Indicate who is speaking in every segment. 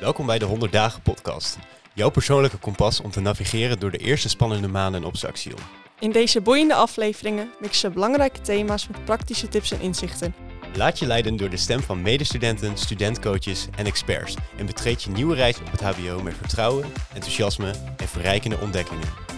Speaker 1: Welkom bij de 100 Dagen Podcast. Jouw persoonlijke kompas om te navigeren door de eerste spannende maanden op Saxion.
Speaker 2: In deze boeiende afleveringen mixen belangrijke thema's met praktische tips en inzichten.
Speaker 1: Laat je leiden door de stem van medestudenten, studentcoaches en experts. En betreed je nieuwe reis op het HBO met vertrouwen, enthousiasme en verrijkende ontdekkingen.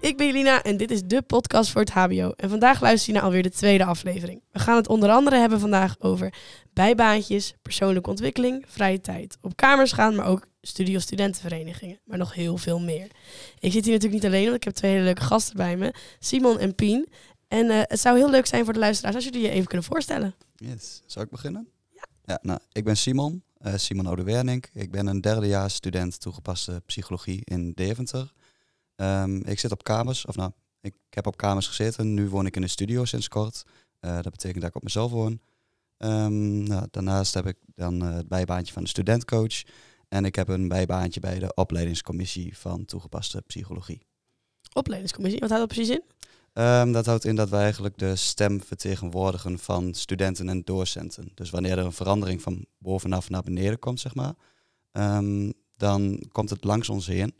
Speaker 3: Ik ben Jelina en dit is de podcast voor het HBO. En vandaag luister je naar alweer de tweede aflevering. We gaan het onder andere hebben vandaag over bijbaantjes, persoonlijke ontwikkeling, vrije tijd, op kamers gaan, maar ook studio studentenverenigingen, maar nog heel veel meer. Ik zit hier natuurlijk niet alleen, want ik heb twee hele leuke gasten bij me, Simon en Pien. En eh, het zou heel leuk zijn voor de luisteraars als jullie je even kunnen voorstellen.
Speaker 4: Yes. Zal ik beginnen? Ja. ja nou, ik ben Simon, uh, Simon Oudewernink. Ik ben een derdejaars student toegepaste psychologie in Deventer. Um, ik zit op kamers, of nou, ik heb op kamers gezeten. Nu woon ik in een studio sinds kort. Uh, dat betekent dat ik op mezelf woon. Um, nou, daarnaast heb ik dan uh, het bijbaantje van de studentcoach. En ik heb een bijbaantje bij de opleidingscommissie van toegepaste psychologie.
Speaker 3: Opleidingscommissie, wat houdt dat precies in?
Speaker 4: Um, dat houdt in dat wij eigenlijk de stem vertegenwoordigen van studenten en docenten. Dus wanneer er een verandering van bovenaf naar beneden komt, zeg maar, um, dan komt het langs ons heen.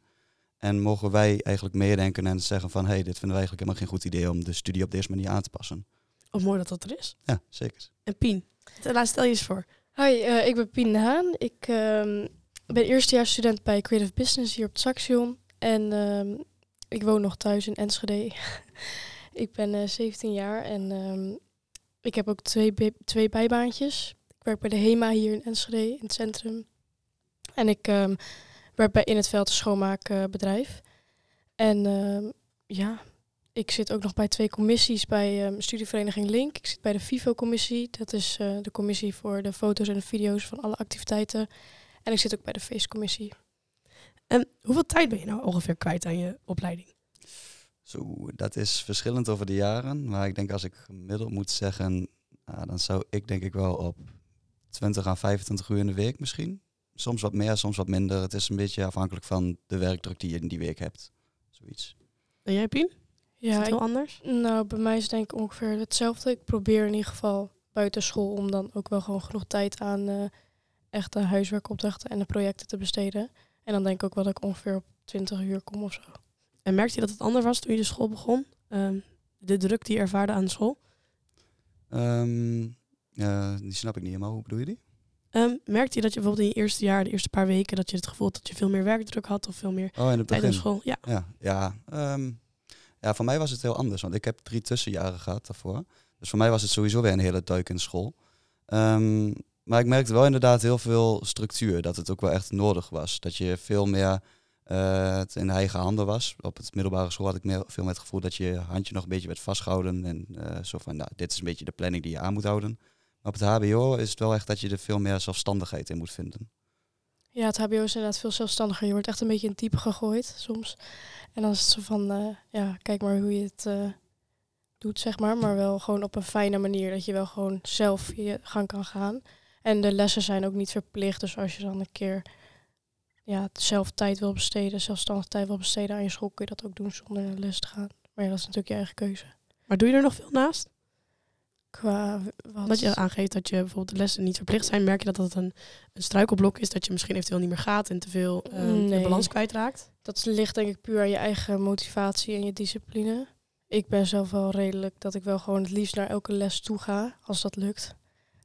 Speaker 4: En mogen wij eigenlijk meedenken en zeggen van, hé, hey, dit vinden wij eigenlijk helemaal geen goed idee om de studie op deze manier aan te passen.
Speaker 3: Of mooi dat dat er is.
Speaker 4: Ja, zeker.
Speaker 3: En Pien, stel je eens voor.
Speaker 5: Hi, uh, ik ben Pien de Haan. Ik uh, ben eerstejaarsstudent bij Creative Business hier op het Saxion. En uh, ik woon nog thuis in Enschede. ik ben uh, 17 jaar en ehm, ik heb ook twee, twee bijbaantjes. Ik werk bij de HEMA hier in Enschede, in het centrum. En ik ehm, werk bij In het Veld een schoonmaakbedrijf. En ehm, ja, ik zit ook nog bij twee commissies bij studievereniging Link. Ik zit bij de FIFO-commissie. Dat is uh, de commissie voor de foto's en de video's van alle activiteiten. En ik zit ook bij de feestcommissie.
Speaker 3: En hoeveel tijd ben je nou ongeveer kwijt aan je opleiding?
Speaker 4: Zo, dat is verschillend over de jaren. Maar ik denk als ik gemiddeld moet zeggen, nou, dan zou ik denk ik wel op 20 à 25 uur in de week misschien. Soms wat meer, soms wat minder. Het is een beetje afhankelijk van de werkdruk die je in die week hebt. Zoiets.
Speaker 3: En jij, Pien? Ja, is het heel anders?
Speaker 5: Nou, bij mij is het denk ik ongeveer hetzelfde. Ik probeer in ieder geval buiten school om dan ook wel gewoon genoeg tijd aan uh, echte huiswerkopdrachten en de projecten te besteden. En dan denk ik ook wel dat ik ongeveer op 20 uur kom of zo.
Speaker 3: En merkte je dat het anders was toen je de school begon? Um, de druk die je ervaarde aan de school?
Speaker 4: Um, uh, die snap ik niet helemaal. Hoe bedoel je die?
Speaker 3: Um, merkte je dat je bijvoorbeeld in je eerste jaar, de eerste paar weken, dat je het gevoel dat je veel meer werkdruk had of veel meer
Speaker 4: oh, in
Speaker 3: tijd aan school?
Speaker 4: Ja, ja, ja, ja, voor mij was het heel anders, want ik heb drie tussenjaren gehad daarvoor. Dus voor mij was het sowieso weer een hele duik in school. maar ik merkte wel inderdaad heel veel structuur, dat het ook wel echt nodig was. Dat je veel meer uh, het in eigen handen was. Op het middelbare school had ik meer, veel met het gevoel dat je handje nog een beetje werd vastgehouden. En uh, zo van, nou, dit is een beetje de planning die je aan moet houden. Maar op het HBO is het wel echt dat je er veel meer zelfstandigheid in moet vinden.
Speaker 5: Ja, het HBO is inderdaad veel zelfstandiger. Je wordt echt een beetje in type gegooid soms. En dan is het zo van, uh, ja, kijk maar hoe je het doet, zeg maar. Maar wel gewoon op een fijne manier. Dat je wel gewoon zelf je gang kan gaan. En de lessen zijn ook niet verplicht. Dus als je dan een keer ja, zelf tijd wil besteden, zelfstandig tijd wil besteden aan je school, kun je dat ook doen zonder naar les te gaan. Maar ja, dat is natuurlijk je eigen keuze.
Speaker 3: Maar doe je er nog veel naast?
Speaker 5: Qua wat?
Speaker 3: Dat je aangeeft dat je bijvoorbeeld de lessen niet verplicht zijn, merk je dat dat een, een struikelblok is, dat je misschien eventueel niet meer gaat en te veel uh, nee. de balans kwijtraakt?
Speaker 5: Dat ligt denk ik puur aan je eigen motivatie en je discipline. Ik ben zelf wel redelijk dat ik wel gewoon het liefst naar elke les toe ga, als dat lukt.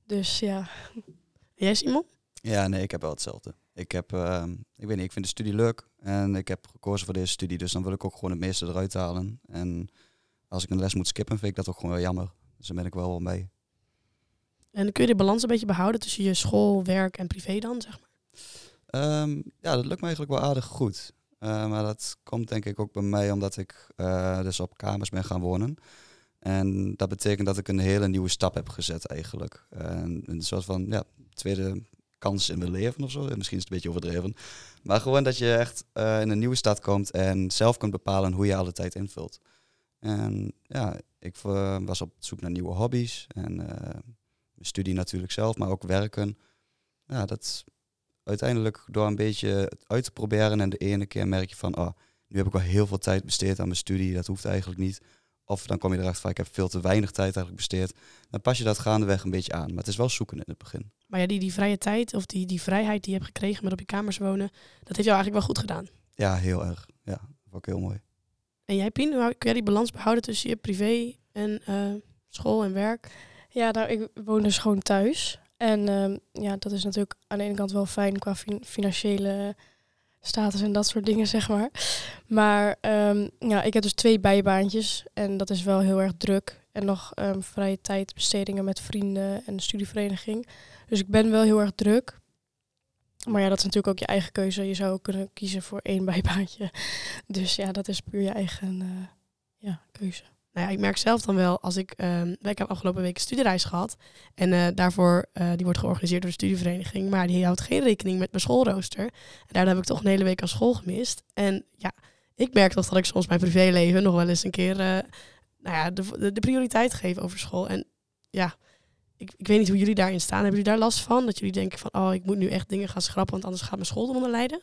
Speaker 5: Dus ja.
Speaker 3: Jij Simon?
Speaker 4: Ja, nee, ik heb wel hetzelfde. Ik heb, uh, ik weet niet, ik vind de studie leuk en ik heb gekozen voor deze studie, dus dan wil ik ook gewoon het meeste eruit halen. En als ik een les moet skippen, vind ik dat ook gewoon wel jammer. Dus dan ben ik wel wel mee.
Speaker 3: En kun je de balans een beetje behouden tussen je school, werk en privé dan, zeg maar?
Speaker 4: Um, ja, dat lukt me eigenlijk wel aardig goed. Uh, maar dat komt denk ik ook bij mij omdat ik uh, dus op kamers ben gaan wonen. En dat betekent dat ik een hele nieuwe stap heb gezet eigenlijk. En een soort van ja, tweede kans in mijn leven of zo. Misschien is het een beetje overdreven. Maar gewoon dat je echt uh, in een nieuwe stad komt en zelf kunt bepalen hoe je alle tijd invult. En ja, ik uh, was op zoek naar nieuwe hobby's. En uh, mijn studie natuurlijk zelf, maar ook werken. Ja, dat uiteindelijk door een beetje uit te proberen en de ene keer merk je van, oh, nu heb ik wel heel veel tijd besteed aan mijn studie. Dat hoeft eigenlijk niet. Of dan kom je erachter van ik heb veel te weinig tijd eigenlijk besteed. Dan pas je dat gaandeweg een beetje aan. Maar het is wel zoeken in het begin.
Speaker 3: Maar ja, die, die vrije tijd of die, die vrijheid die je hebt gekregen met op je kamers wonen, dat heeft jou eigenlijk wel goed gedaan.
Speaker 4: Ja, heel erg. Ja, ik heel mooi.
Speaker 3: En jij, Pien, hoe kun jij die balans behouden tussen je privé en eh, school en werk?
Speaker 5: Ja, nou, ik woon dus gewoon thuis. En ehm, ja, dat is natuurlijk aan de ene kant wel fijn qua fin- financiële status en dat soort dingen, zeg maar. Maar ehm, ja, ik heb dus twee bijbaantjes en dat is wel heel erg druk. En nog ehm, vrije tijdbestedingen met vrienden en studievereniging. Dus ik ben wel heel erg druk. Maar ja, dat is natuurlijk ook je eigen keuze. Je zou ook kunnen kiezen voor één bijbaantje. Dus ja, dat is puur je eigen eh, ja, keuze.
Speaker 3: Nou ja, ik merk zelf dan wel als ik. ehm, ik heb afgelopen week een studiereis gehad. En eh, daarvoor, eh, die wordt georganiseerd door de studievereniging. Maar die houdt geen rekening met mijn schoolrooster. En daardoor heb ik toch een hele week aan school gemist. En ja, ik merk toch dat ik soms mijn privéleven nog wel eens een keer. nou ja, de, de prioriteit geef over school. En ja, ik, ik weet niet hoe jullie daarin staan. Hebben jullie daar last van? Dat jullie denken van, oh, ik moet nu echt dingen gaan schrappen, want anders gaat mijn school eronder lijden?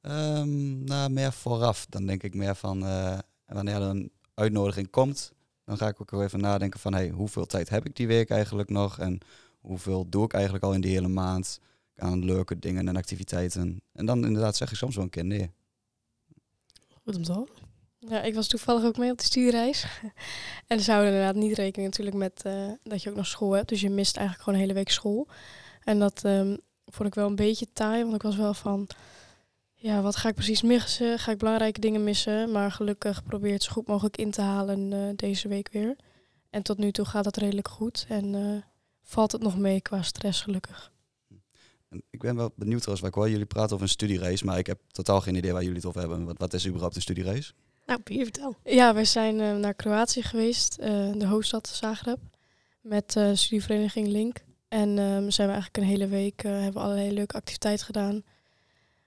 Speaker 4: Ehm, nou, meer vooraf. Dan denk ik meer van eh, wanneer er een uitnodiging komt, dan ga ik ook even nadenken van hey, hoeveel tijd heb ik die week eigenlijk nog en hoeveel doe ik eigenlijk al in die hele maand aan leuke dingen en activiteiten. En dan inderdaad zeg ik soms wel een keer nee.
Speaker 3: Goed om te horen.
Speaker 5: Ja, ik was toevallig ook mee op de studiereis. en ze houden inderdaad niet rekening natuurlijk met eh, dat je ook nog school hebt. Dus je mist eigenlijk gewoon een hele week school. En dat ehm, vond ik wel een beetje taai, want ik was wel van... Ja, wat ga ik precies missen? Ga ik belangrijke dingen missen? Maar gelukkig probeer het zo goed mogelijk in te halen eh, deze week weer. En tot nu toe gaat het redelijk goed. En eh, valt het nog mee qua stress gelukkig.
Speaker 4: Ik ben wel benieuwd trouwens, waar ik hoor jullie praten over een studiereis, maar ik heb totaal geen idee waar jullie het over hebben. Wat, wat is überhaupt een studiereis?
Speaker 3: Nou, Pien, vertel.
Speaker 5: Ja, we zijn eh, naar Kroatië geweest, eh, de hoofdstad Zagreb, met de studievereniging Link. En ehm, zijn we eigenlijk een hele week, hebben we allerlei leuke activiteiten gedaan.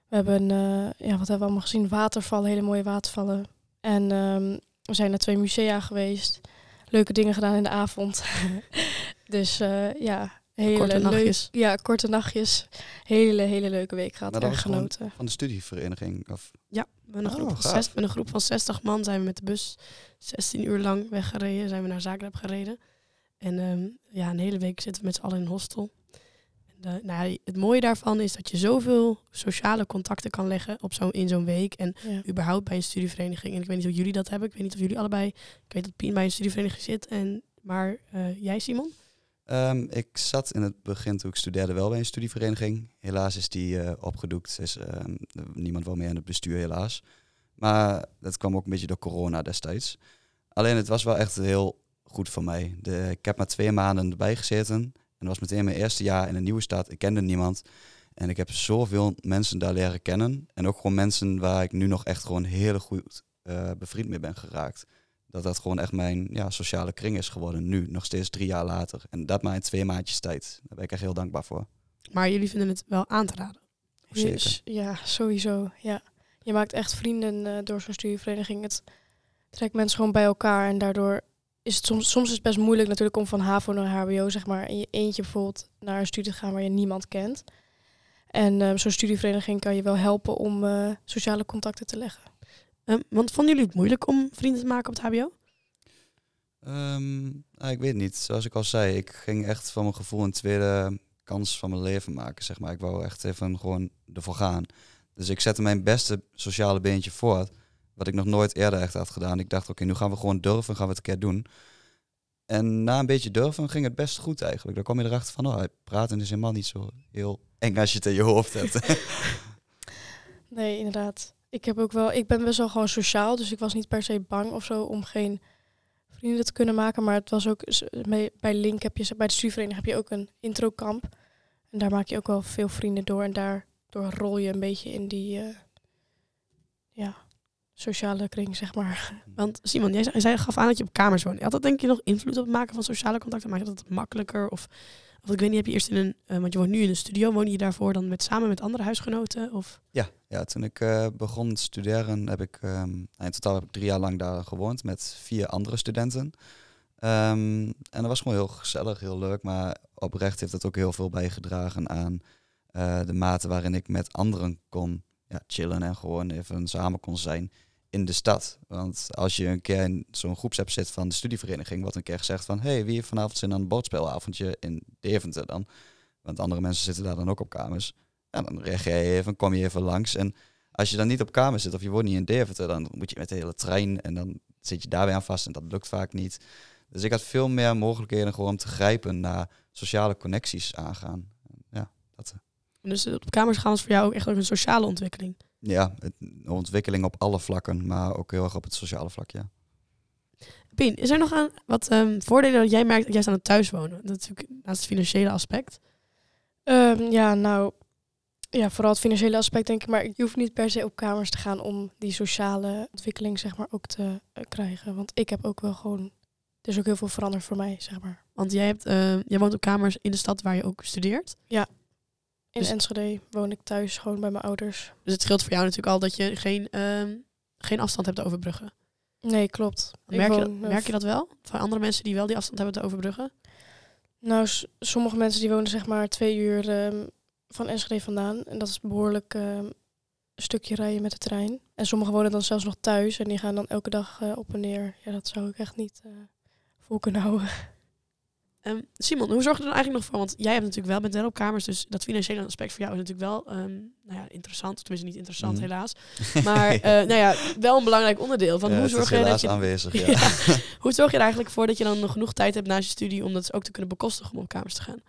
Speaker 5: We hebben, ja, wat hebben we allemaal gezien? Watervallen, hele mooie watervallen. En ehm, we zijn naar twee musea geweest. Leuke dingen gedaan in de avond. dus ja, hele
Speaker 3: Korte
Speaker 5: leuk-
Speaker 3: nachtjes.
Speaker 5: Ja, korte nachtjes. Hele, hele leuke week gehad.
Speaker 4: Dat
Speaker 5: Erg genoten.
Speaker 4: Van de studievereniging? Of,
Speaker 3: Ja, met een,
Speaker 4: Oh,
Speaker 3: groep van zes, met een groep van 60 man zijn we met de bus 16 uur lang weggereden. Zijn we naar Zagreb gereden. En ehm, ja, een hele week zitten we met z'n allen in een hostel. En, eh, nou ja, het mooie daarvan is dat je zoveel sociale contacten kan leggen op zo, in zo'n week. En
Speaker 5: Ja.
Speaker 3: überhaupt bij een studievereniging. En ik weet niet of jullie dat hebben. Ik weet niet of jullie allebei... Ik weet dat Pien bij een studievereniging zit. En, maar eh, jij, Simon?
Speaker 4: Ehm, ik zat in het begin toen ik studeerde wel bij een studievereniging. Helaas is die eh, opgedoekt. Is, ehm, niemand wil meer in het bestuur helaas. Maar dat kwam ook een beetje door corona destijds. Alleen het was wel echt heel goed voor mij. De, ik heb maar twee maanden erbij gezeten. En dat was meteen mijn eerste jaar in een nieuwe stad. Ik kende niemand. En ik heb zoveel mensen daar leren kennen. En ook gewoon mensen waar ik nu nog echt gewoon heel goed eh, bevriend mee ben geraakt. Dat dat gewoon echt mijn ja, sociale kring is geworden nu, nog steeds drie jaar later. En dat maar in twee maandjes tijd. Daar ben ik echt heel dankbaar voor.
Speaker 3: Maar jullie vinden het wel aan te raden.
Speaker 4: Zeker.
Speaker 5: Dus, ja, sowieso. Ja. Je maakt echt vrienden eh, door zo'n studievereniging. Het trekt mensen gewoon bij elkaar. En daardoor is het soms, soms is het best moeilijk natuurlijk om van HAVO naar HBO, zeg maar, in je eentje bijvoorbeeld naar een studie te gaan waar je niemand kent. En eh, zo'n studievereniging kan je wel helpen om eh, sociale contacten te leggen.
Speaker 3: Ehm, want vonden jullie het moeilijk om vrienden te maken op het hbo?
Speaker 4: Ehm, nou, ik weet niet. Zoals ik al zei, ik ging echt van mijn gevoel een tweede kans van mijn leven maken. Zeg maar. Ik wou echt even gewoon ervoor gaan. Dus ik zette mijn beste sociale beentje voor. Wat ik nog nooit eerder echt had gedaan. Ik dacht, oké, nu gaan we gewoon durven, gaan we het een keer doen. En na een beetje durven ging het best goed eigenlijk. Dan kwam je erachter van, oh, praten is helemaal niet zo heel eng als je het in je hoofd hebt.
Speaker 5: Nee, inderdaad. Ik, heb ook wel, ik ben best wel gewoon sociaal, dus ik was niet per se bang of zo om geen vrienden te kunnen maken. Maar het was ook bij Link heb je bij de studievereniging heb je ook een introkamp. En daar maak je ook wel veel vrienden door. En daardoor rol je een beetje in die eh, ja, sociale kring, zeg maar.
Speaker 3: Want Simon, jij zei, jij zei- gaf aan dat je op kamers woont. Had dat denk je nog invloed op het maken van sociale contacten? Maakt dat het makkelijker? Of, of ik weet niet, heb je eerst in een... eh, want je woont nu in een studio. Woon je daarvoor dan met, samen met andere huisgenoten? Of,
Speaker 4: Ja, ja toen ik eh, begon te studeren heb ik, ehm, in totaal heb ik drie jaar lang daar gewoond met vier andere studenten. Ehm, en dat was gewoon heel gezellig, heel leuk, maar oprecht heeft het ook heel veel bijgedragen aan eh, de mate waarin ik met anderen kon ja, chillen en gewoon even samen kon zijn. in de stad. Want als je een keer in zo'n groepsapp zit van de studievereniging, wordt een keer gezegd van, hey, wie heeft vanavond zin aan een bordspelavondje in Deventer dan? Want andere mensen zitten daar dan ook op kamers. En dan reageer je even, kom je even langs. En als je dan niet op kamer zit of je woont niet in Deventer, dan moet je met de hele trein en dan zit je daar weer aan vast en dat lukt vaak niet. Dus ik had veel meer mogelijkheden gewoon om te grijpen naar sociale connecties aangaan. Ja, dat. eh.
Speaker 3: Dus op kamers gaan was voor jou ook echt ook een sociale ontwikkeling.
Speaker 4: Ja, het, ontwikkeling op alle vlakken, maar ook heel erg op het sociale vlak, ja.
Speaker 3: Pien, is er nog aan wat ehm, voordelen dat jij merkt juist aan het thuiswonen? Dat is natuurlijk naast het financiële aspect.
Speaker 5: Ehm, ja, nou, ja, vooral het financiële aspect denk ik. Maar je hoeft niet per se op kamers te gaan om die sociale ontwikkeling zeg maar ook te eh, krijgen. Want ik heb ook wel gewoon, er is ook heel veel veranderd voor mij, zeg maar.
Speaker 3: Want jij, hebt, eh, jij woont op kamers in de stad waar je ook studeert.
Speaker 5: In
Speaker 3: Dus-
Speaker 5: Enschede woon ik thuis gewoon bij mijn ouders.
Speaker 3: Dus het scheelt voor jou natuurlijk al dat je geen, ehm, geen afstand hebt te overbruggen.
Speaker 5: Nee, klopt.
Speaker 3: Merk je, dat, merk je dat wel? Van andere mensen die wel die afstand hebben te overbruggen?
Speaker 5: Nou, sommige mensen die wonen zeg maar twee uur ehm, van Enschede vandaan. En dat is behoorlijk ehm, een stukje rijden met de trein. En sommigen wonen dan zelfs nog thuis en die gaan dan elke dag eh, op en neer. Ja, dat zou ik echt niet eh, vol kunnen houden.
Speaker 3: Ehm, Simon, hoe zorg je er dan eigenlijk nog voor? Want jij hebt natuurlijk wel, bent wel op kamers, dus dat financiële aspect voor jou is natuurlijk wel ehm, nou ja, interessant. Tenminste niet interessant
Speaker 4: Mhm.
Speaker 3: helaas. Maar eh, nou ja, wel een belangrijk onderdeel. Van
Speaker 4: Ja,
Speaker 3: hoe
Speaker 4: het is
Speaker 3: zorg je dat
Speaker 4: helaas
Speaker 3: je
Speaker 4: aanwezig, ja.
Speaker 3: Ja. Hoe zorg je er eigenlijk voor dat je dan nog genoeg tijd hebt naast je studie om dat ook te kunnen bekostigen om op kamers te gaan?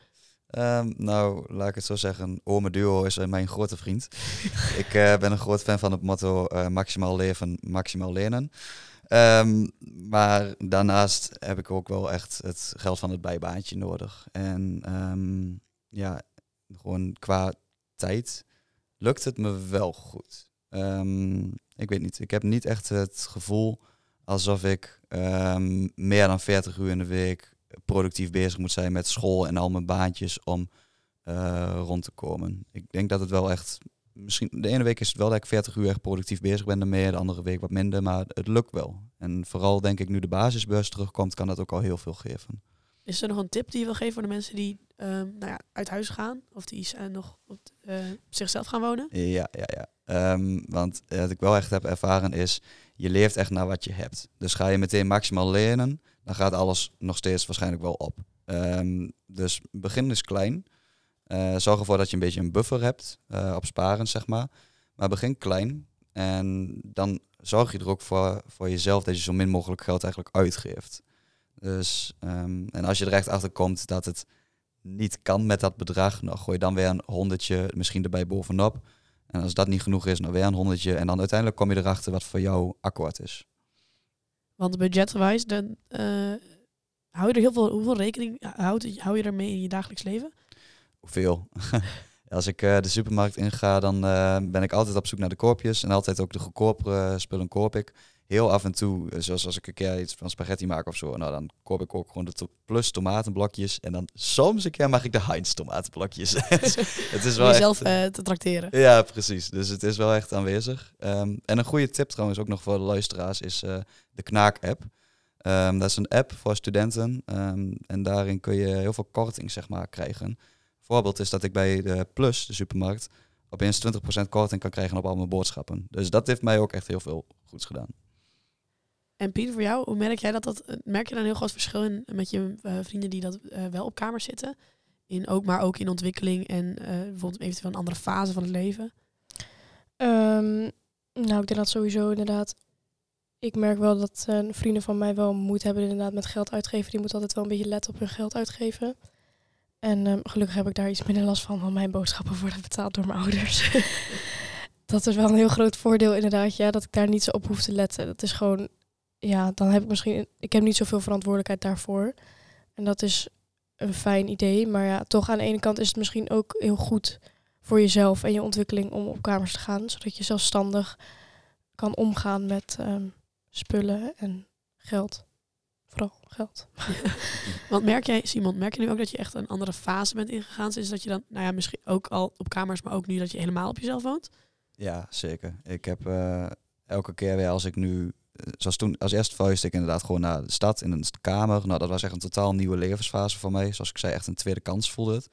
Speaker 4: Ehm, nou, laat ik het zo zeggen. Ome Duo is eh, mijn grote vriend. ik eh, ben een groot fan van het motto eh, maximaal leven, maximaal lenen. Ehm, maar daarnaast heb ik ook wel echt het geld van het bijbaantje nodig. En ehm, ja, gewoon qua tijd lukt het me wel goed. Ik weet niet, ik heb niet echt het gevoel alsof ik meer dan 40 uur in de week productief bezig moet zijn met school en al mijn baantjes om eh, rond te komen. Ik denk dat het wel echt, misschien de ene week is het wel dat ik 40 uur echt productief bezig ben ermee, de andere week wat minder, maar het lukt wel. En vooral denk ik nu de basisbeurs terugkomt, kan dat ook al heel veel geven.
Speaker 3: Is er nog een tip die je wil geven voor de mensen die ehm, nou ja, uit huis gaan? Of die eh, nog op eh, zichzelf gaan wonen?
Speaker 4: Ja, ja, ja. Ehm, want wat ik wel echt heb ervaren is, je leeft echt naar wat je hebt. Dus ga je meteen maximaal lenen, dan gaat alles nog steeds waarschijnlijk wel op. Ehm, dus begin is klein. Eh, zorg ervoor dat je een beetje een buffer hebt eh, op sparen, zeg maar. Maar begin klein. En dan zorg je er ook voor, voor jezelf dat je zo min mogelijk geld eigenlijk uitgeeft. Dus, ehm, en als je er echt achter komt dat het niet kan met dat bedrag, nou gooi dan weer een honderdje misschien erbij bovenop. En als dat niet genoeg is, nou weer een honderdje. En dan uiteindelijk kom je erachter wat voor jou akkoord is.
Speaker 3: Want budgetgewijs, dan eh, hou je er heel veel, hoeveel rekening houdt, hou je ermee in je dagelijks leven?
Speaker 4: Hoeveel? Als ik eh, de supermarkt inga, dan eh, ben ik altijd op zoek naar de koopjes. En altijd ook de goedkopere spullen koop ik. Heel af en toe, eh, zoals als ik een keer iets van spaghetti maak of zo, nou dan koop ik ook gewoon de to- plus tomatenblokjes. En dan soms een keer mag ik de Heinz tomatenblokjes. het is
Speaker 3: Om
Speaker 4: wel echt,
Speaker 3: jezelf eh, te trakteren.
Speaker 4: Ja, precies. Dus het is wel echt aanwezig. Ehm, en een goede tip trouwens ook nog voor de luisteraars is eh, de Knaak-app. Ehm, dat is een app voor studenten ehm, en daarin kun je heel veel korting zeg maar, krijgen. Voorbeeld is dat ik bij de Plus, de supermarkt, opeens 20% korting kan krijgen op al mijn boodschappen. Dus dat heeft mij ook echt heel veel goeds gedaan.
Speaker 3: En Pien, voor jou, hoe merk jij dat? dat eh, merk je dan een heel groot verschil in met je eh, vrienden die dat eh, wel op kamers zitten? In ook, maar ook in ontwikkeling en bijvoorbeeld eventueel een andere fase van het leven?
Speaker 5: Ehm, nou, ik denk dat sowieso inderdaad. Ik merk wel dat vrienden van mij wel moeite hebben inderdaad met geld uitgeven. Die moeten altijd wel een beetje letten op hun geld uitgeven. En ehm, gelukkig heb ik daar iets minder last van, want mijn boodschappen worden betaald door mijn ouders. dat is wel een heel groot voordeel inderdaad, ja, dat ik daar niet zo op hoef te letten. Dat is gewoon, ja, dan heb ik misschien, ik heb niet zoveel verantwoordelijkheid daarvoor. En dat is een fijn idee, maar ja, toch aan de ene kant is het misschien ook heel goed voor jezelf en je ontwikkeling om op kamers te gaan, zodat je zelfstandig kan omgaan met ehm, spullen en geld. Vooral geld.
Speaker 3: Want merk jij, Simon, merk je nu ook dat je echt een andere fase bent ingegaan? Is dat je dan, nou ja, misschien ook al op kamers, maar ook nu dat je helemaal op jezelf woont?
Speaker 4: Ja, zeker. Ik heb eh, elke keer weer als ik nu, zoals toen, als eerste verhuisde ik inderdaad gewoon naar de stad in een kamer. Nou, dat was echt een totaal nieuwe levensfase voor mij. Zoals ik zei, echt een tweede kans voelde het.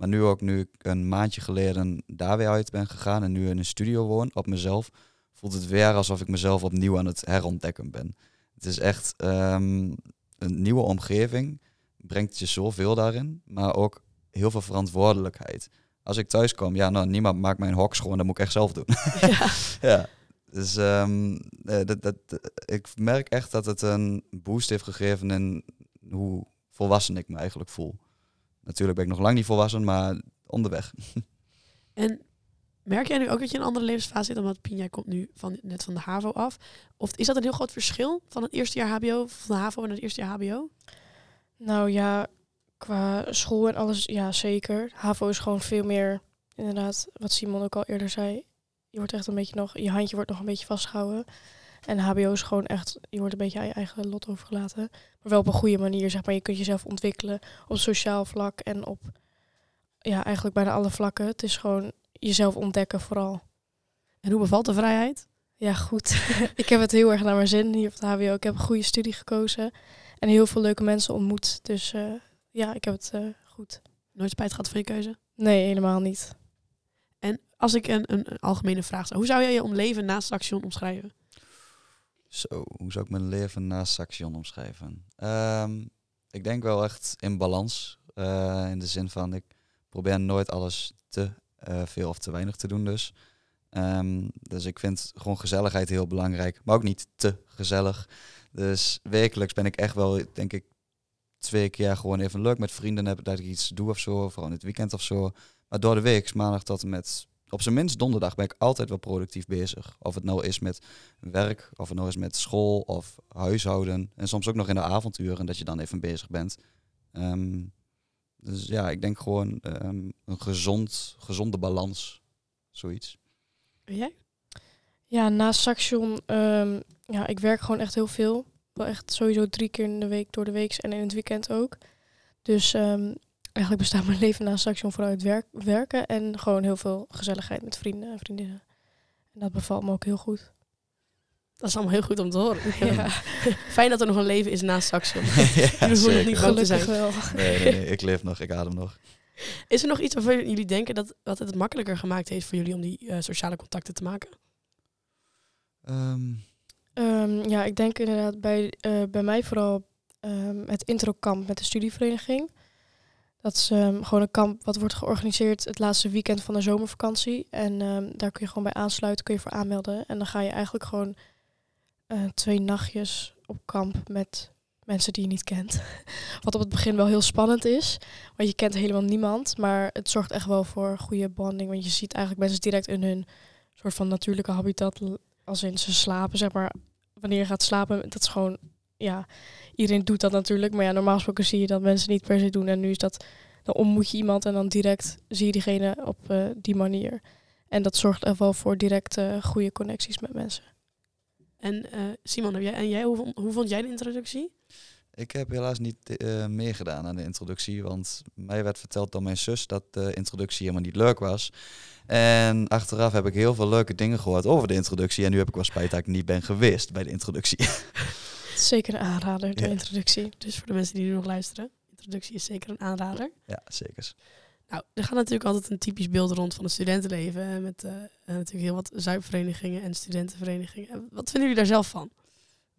Speaker 4: Maar nu ook, nu ik een maandje geleden daar weer uit ben gegaan en nu in een studio woon op mezelf, voelt het weer alsof ik mezelf opnieuw aan het herontdekken ben. Het is echt ehm, een nieuwe omgeving, brengt je zoveel daarin, maar ook heel veel verantwoordelijkheid. Als ik thuis kom, ja, nou, niemand maakt mijn hok schoon, dat moet ik echt zelf doen.
Speaker 3: Ja.
Speaker 4: ja, dus ehm, eh, dat, dat, ik merk echt dat het een boost heeft gegeven in hoe volwassen ik me eigenlijk voel. Natuurlijk ben ik nog lang niet volwassen, maar onderweg.
Speaker 3: En merk jij nu ook dat je in een andere levensfase zit? Omdat Pien, jij komt nu van, net van de HAVO af. Of is dat een heel groot verschil van het eerste jaar HBO, van de HAVO en het eerste jaar HBO?
Speaker 5: Nou ja, qua school en alles, ja zeker. HAVO is gewoon veel meer, inderdaad, wat Simon ook al eerder zei. Je wordt echt een beetje nog, je handje wordt nog een beetje vastgehouden. En HBO is gewoon echt, je wordt een beetje aan je eigen lot overgelaten. Maar wel op een goede manier, zeg maar. Je kunt jezelf ontwikkelen op sociaal vlak en op, ja, eigenlijk bijna alle vlakken. Het is gewoon jezelf ontdekken vooral.
Speaker 3: En hoe bevalt de vrijheid?
Speaker 5: Ja, goed. ik heb het heel erg naar mijn zin hier op de HBO. Ik heb een goede studie gekozen en heel veel leuke mensen ontmoet. Dus eh, ja, ik heb het eh, goed.
Speaker 3: Nooit spijt gehad van je keuze?
Speaker 5: Nee, helemaal niet.
Speaker 3: Als ik een, een, algemene vraag stel, hoe zou jij je om leven naast Saxion omschrijven?
Speaker 4: Zo, hoe zou ik mijn leven naast Saxion omschrijven? Ehm, ik denk wel echt in balans. eh, in de zin van, ik probeer nooit alles te eh, veel of te weinig te doen dus. Ehm, dus ik vind gewoon gezelligheid heel belangrijk, maar ook niet te gezellig. Dus wekelijks ben ik echt wel, denk ik, twee keer gewoon even leuk met vrienden hebben dat ik iets doe of zo, vooral in het weekend of zo. Maar door de week, maandag tot en met, op zijn minst donderdag, ben ik altijd wel productief bezig. Of het nou is met werk, of het nou is met school of huishouden. En soms ook nog in de avonturen dat je dan even bezig bent. Ehm, dus ja, ik denk gewoon ehm, een gezond, gezonde balans. Zoiets.
Speaker 3: Jij?
Speaker 5: Ja, naast Saxion, ehm, ja, ik werk gewoon echt heel veel. Wel echt sowieso drie keer in de week door de week en in het weekend ook. Dus ehm, eigenlijk bestaat mijn leven naast Saxion vooral uit werk, werken en gewoon heel veel gezelligheid met vrienden en vriendinnen. En dat bevalt me ook heel goed.
Speaker 3: Dat is allemaal heel goed om te horen.
Speaker 5: Ja,
Speaker 3: Fijn dat er nog een leven is naast Saxion.
Speaker 4: ja,
Speaker 3: niet zijn.
Speaker 5: gelukkig wel.
Speaker 4: Nee, nee, nee, ik leef nog, ik adem nog.
Speaker 3: Is er nog iets waarvan jullie denken dat, dat het makkelijker gemaakt heeft voor jullie om die eh, sociale contacten te maken?
Speaker 4: Ehm,
Speaker 5: Ehm, ja, ik denk inderdaad bij, eh, bij mij vooral ehm, het introkamp met de studievereniging. Dat is ehm, gewoon een kamp wat wordt georganiseerd het laatste weekend van de zomervakantie. En ehm, daar kun je gewoon bij aansluiten, kun je voor aanmelden. En dan ga je eigenlijk gewoon eh, twee nachtjes op kamp met mensen die je niet kent. Wat op het begin wel heel spannend is, want je kent helemaal niemand. Maar het zorgt echt wel voor goede bonding, want je ziet eigenlijk mensen direct in hun soort van natuurlijke habitat als in ze slapen, zeg maar. Wanneer je gaat slapen, dat is gewoon, ja, iedereen doet dat natuurlijk. Maar ja, normaal gesproken zie je dat mensen niet per se doen. En nu is dat, dan ontmoet je iemand en dan direct zie je diegene op eh, die manier. En dat zorgt er wel voor direct eh, goede connecties met mensen.
Speaker 3: En eh, Simon, heb jij, en jij, hoe, vond- hoe vond jij de introductie?
Speaker 4: ik heb helaas niet eh, meegedaan aan de introductie, want mij werd verteld door mijn zus dat de introductie helemaal niet leuk was. En achteraf heb ik heel veel leuke dingen gehoord over de introductie en nu heb ik wel spijt dat ik niet ben geweest bij de introductie.
Speaker 5: Zeker een aanrader, de
Speaker 4: Ja.
Speaker 5: introductie.
Speaker 3: Dus voor de mensen die nu nog luisteren, introductie is zeker een aanrader.
Speaker 4: ja, zeker.
Speaker 3: Nou, er gaat natuurlijk altijd een typisch beeld rond van het studentenleven. Met eh, eh, natuurlijk heel wat zuipverenigingen en studentenverenigingen. Wat vinden jullie daar zelf van?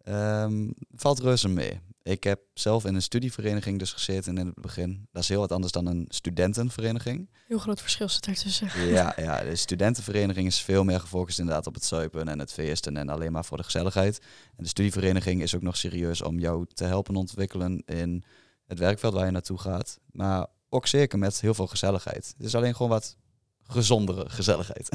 Speaker 4: Ehm, valt reuze mee. Ik heb zelf in een studievereniging dus gezeten in het begin. Dat is heel wat anders dan een studentenvereniging.
Speaker 5: Heel groot verschil zit ertussen.
Speaker 4: Ja, ja, de studentenvereniging is veel meer gefocust inderdaad op het zuipen en het feesten en alleen maar voor de gezelligheid. En de studievereniging is ook nog serieus om jou te helpen ontwikkelen in het werkveld waar je naartoe gaat. Maar ook zeker met heel veel gezelligheid. Het is alleen gewoon wat gezondere gezelligheid.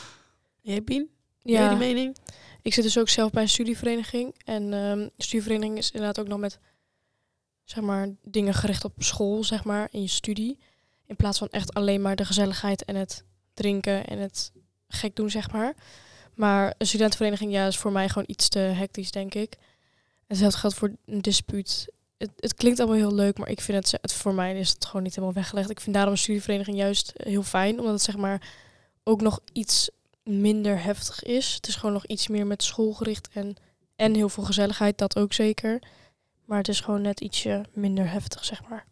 Speaker 3: Jij, Pien? Ja.
Speaker 5: Ja,
Speaker 3: die mening?
Speaker 5: Ik zit dus ook zelf bij een studievereniging. En de studievereniging is inderdaad ook nog met zeg maar, dingen gericht op school, zeg maar, in je studie. In plaats van echt alleen maar de gezelligheid en het drinken en het gek doen, zeg maar. Maar een studentenvereniging, ja, is voor mij gewoon iets te hectisch, denk ik. En hetzelfde geldt voor een dispuut. Het, het klinkt allemaal heel leuk, maar ik vind het, het, voor mij is het gewoon niet helemaal weggelegd. Ik vind daarom een studievereniging juist heel fijn, omdat het zeg maar ook nog iets minder heftig is. Het is gewoon nog iets meer met school gericht en, en heel veel gezelligheid, dat ook zeker. Maar het is gewoon net ietsje minder heftig, zeg maar.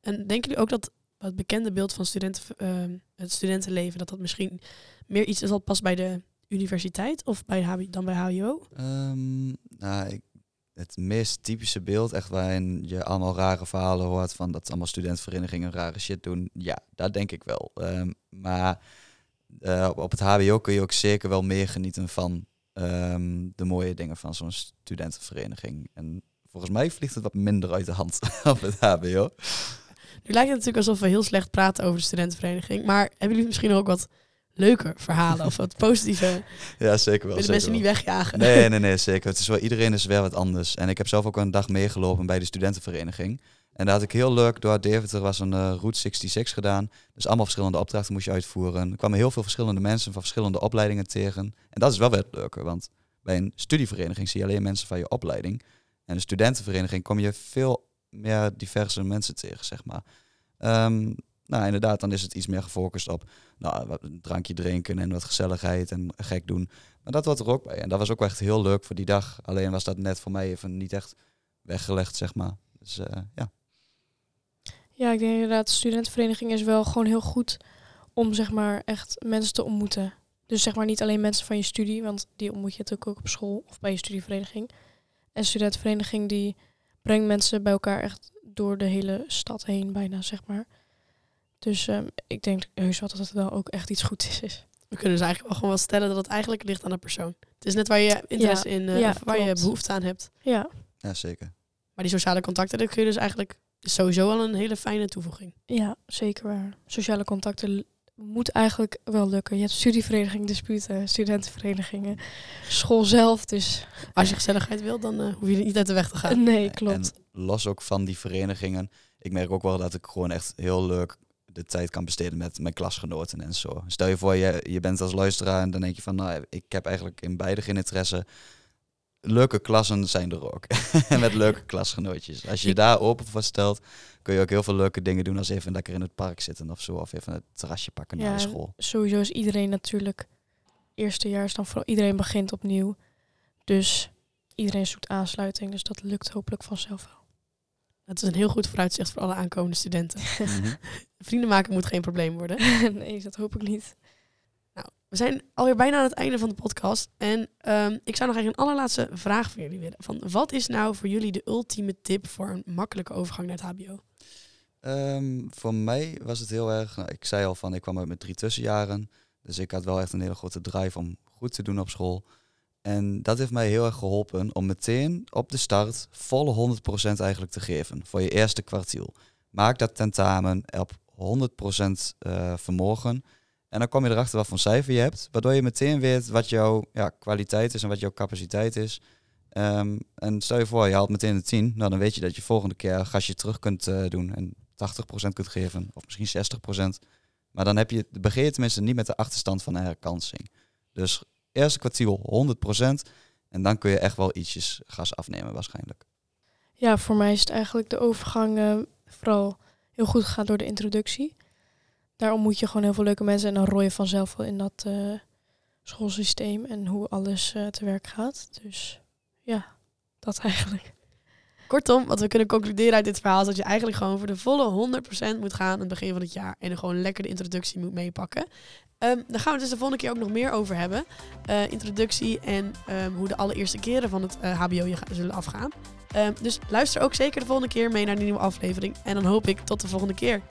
Speaker 3: En denken jullie ook dat het bekende beeld van studenten, ehm, het studentenleven, dat dat misschien meer iets is dat past bij de universiteit of bij HBO, dan bij HBO?
Speaker 4: Ehm, nou, ik, het meest typische beeld, echt waarin je allemaal rare verhalen hoort van dat allemaal studentenverenigingen rare shit doen. Ja, dat denk ik wel. Ehm, maar eh, op, het HBO kun je ook zeker wel meer genieten van ehm, de mooie dingen van zo'n studentenvereniging. En volgens mij vliegt het wat minder uit de hand op het HBO.
Speaker 3: Nu lijkt het natuurlijk alsof we heel slecht praten over de studentenvereniging. Maar hebben jullie misschien ook wat leuke verhalen of wat positieve?
Speaker 4: Ja, zeker wel. Zeker
Speaker 3: mensen
Speaker 4: wel.
Speaker 3: niet wegjagen?
Speaker 4: Nee, nee, nee, zeker. Het is wel, iedereen is weer wat anders. En ik heb zelf ook een dag meegelopen bij de studentenvereniging. En daar had ik heel leuk door Deventer was een eh, Route 66 gedaan. Dus allemaal verschillende opdrachten moest je uitvoeren. Er kwamen heel veel verschillende mensen van verschillende opleidingen tegen. En dat is wel weer het leuke, want bij een studievereniging zie je alleen mensen van je opleiding. En een studentenvereniging kom je veel meer diverse mensen tegen, zeg maar. Ehm, nou, inderdaad, dan is het iets meer gefocust op nou, een drankje drinken en wat gezelligheid en gek doen. Maar dat hoort er ook bij. En dat was ook echt heel leuk voor die dag. Alleen was dat net voor mij even niet echt weggelegd, zeg maar. Dus eh, ja.
Speaker 5: Ja, ik denk inderdaad, de studentenvereniging is wel gewoon heel goed om zeg maar echt mensen te ontmoeten. Dus zeg maar niet alleen mensen van je studie, want die ontmoet je natuurlijk ook op school of bij je studievereniging. En studentenvereniging die brengt mensen bij elkaar echt door de hele stad heen bijna, zeg maar. Dus ehm, ik denk heus wel dat het wel ook echt iets goeds is.
Speaker 3: We kunnen dus eigenlijk wel gewoon wel stellen dat het eigenlijk ligt aan de persoon. Het is net waar je interesse in, eh,
Speaker 5: ja,
Speaker 3: waar je behoefte aan hebt.
Speaker 5: Ja,
Speaker 4: ja, zeker.
Speaker 3: Maar die sociale contacten, dat kun je dus eigenlijk is sowieso al een hele fijne toevoeging.
Speaker 5: ja, zeker waar. Sociale contacten moet eigenlijk wel lukken. Je hebt studievereniging, disputen, studentenverenigingen, school zelf, dus
Speaker 3: Als je gezelligheid wil, dan eh, hoef je er niet uit de weg te gaan.
Speaker 5: nee, klopt.
Speaker 4: En los ook van die verenigingen. Ik merk ook wel dat ik gewoon echt heel leuk de tijd kan besteden met mijn klasgenoten en zo. Stel je voor, je, je bent als luisteraar en dan denk je van, nou, ik heb eigenlijk in beide geen interesse. Leuke klassen zijn er ook. met leuke klasgenootjes. Als je je daar open voor stelt, kun je ook heel veel leuke dingen doen als even lekker in het park zitten of zo. Of even het terrasje pakken na
Speaker 5: Ja,
Speaker 4: de school.
Speaker 5: Sowieso is iedereen natuurlijk, eerste jaar is dan vooral, iedereen begint opnieuw. Dus iedereen zoekt aansluiting, dus dat lukt hopelijk vanzelf wel.
Speaker 3: Dat is een heel goed vooruitzicht voor alle aankomende studenten.
Speaker 4: Mhm.
Speaker 3: Vrienden maken moet geen probleem worden.
Speaker 5: nee, dat hoop ik niet.
Speaker 3: We zijn alweer bijna aan het einde van de podcast. En ehm, ik zou nog eigenlijk een allerlaatste vraag voor jullie willen. Van, wat is nou voor jullie de ultieme tip voor een makkelijke overgang naar het hbo?
Speaker 4: Ehm, voor mij was het heel erg, nou, ik zei al van, ik kwam uit met drie tussenjaren. Dus ik had wel echt een hele grote drive om goed te doen op school. En dat heeft mij heel erg geholpen om meteen op de start volle 100% eigenlijk te geven voor je eerste kwartiel. Maak dat tentamen op 100% eh, vermogen. En dan kom je erachter wat voor cijfer je hebt, waardoor je meteen weet wat jouw ja, kwaliteit is en wat jouw capaciteit is. Ehm, en stel je voor, je haalt meteen een 10, nou dan weet je dat je volgende keer een gasje terug kunt eh, doen en 80% kunt geven, of misschien 60%. Maar dan heb je, begin je tenminste niet met de achterstand van herkansing. Dus eerste kwartiel 100% en dan kun je echt wel ietsjes gas afnemen waarschijnlijk.
Speaker 5: Ja, voor mij is het eigenlijk de overgang vooral heel goed gegaan door de introductie. Daar ontmoet je gewoon heel veel leuke mensen en dan rooi je vanzelf wel in dat eh, schoolsysteem en hoe alles eh, te werk gaat. Dus ja, dat eigenlijk.
Speaker 3: Kortom, wat we kunnen concluderen uit dit verhaal is dat je eigenlijk gewoon voor de volle 100% moet gaan aan het begin van het jaar. En gewoon lekker de introductie moet meepakken. Ehm daar gaan we dus de volgende keer ook nog meer over hebben. Eh, introductie en ehm, hoe de allereerste keren van het HBO je zullen afgaan. Ehm, dus luister ook zeker de volgende keer mee naar de nieuwe aflevering. En dan hoop ik tot de volgende keer.